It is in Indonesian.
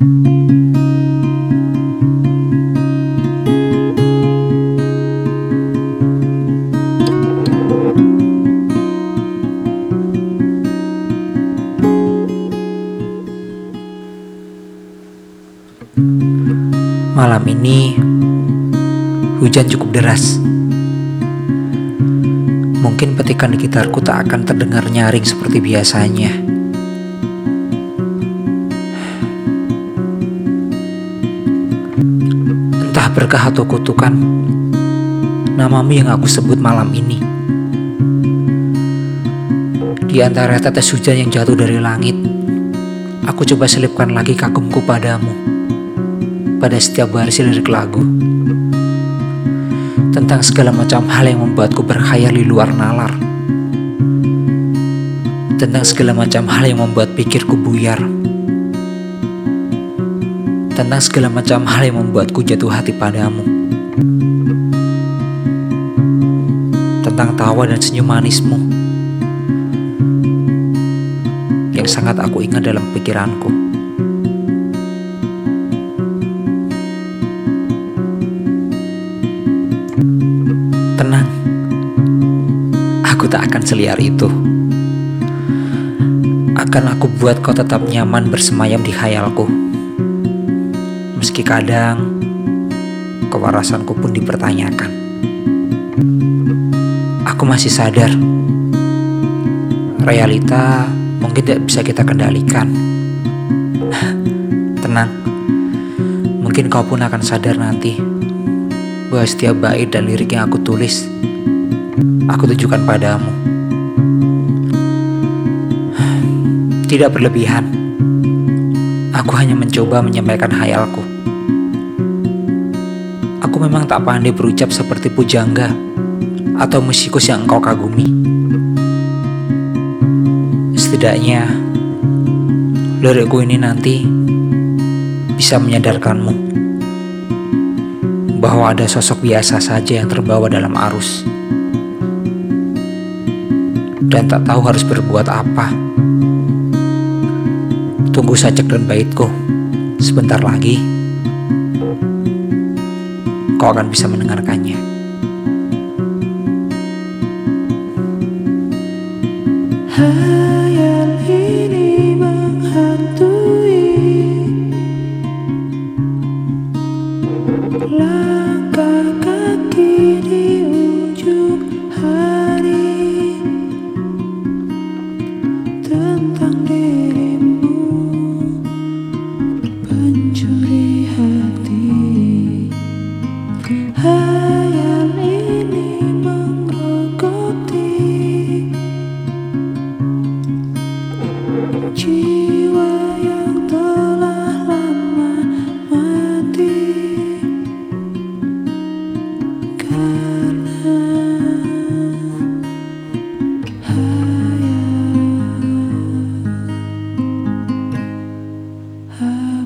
Malam ini hujan cukup deras. Mungkin petikan di gitarku tak akan terdengar nyaring seperti biasanya. Entah berkah atau kutukan, namamu yang aku sebut malam ini. Di antara tetes hujan yang jatuh dari langit, aku coba selipkan lagi kagumku padamu pada setiap baris lirik lagu tentang segala macam hal yang membuatku berkhayal di luar nalar tentang segala macam hal yang membuat pikirku buyar tentang segala macam hal yang membuatku jatuh hati padamu tentang tawa dan senyum manismu yang sangat aku ingat dalam pikiranku. Tenang, aku tak akan seliar itu. Akan aku buat kau tetap nyaman bersemayam di khayalku. Meski kadang kewarasanku pun dipertanyakan. Aku masih sadar, realita mungkin tidak bisa kita kendalikan. Tenang, mungkin kau pun akan sadar nanti bahwa setiap bait dan lirik yang aku tulis, aku tujukan padamu. Tidak berlebihan, aku hanya mencoba menyampaikan hayalku. Aku memang tak pandai berucap seperti pujangga atau musikus yang engkau kagumi. Setidaknya, lirikku ini nanti bisa menyadarkanmu bahwa ada sosok biasa saja yang terbawa dalam arus dan tak tahu harus berbuat apa. Tunggu saja dan baitku. Sebentar lagi, kau akan bisa mendengarkannya. Hayal ini menghantui langkah kaki di ujung hari tentang dirimu. love.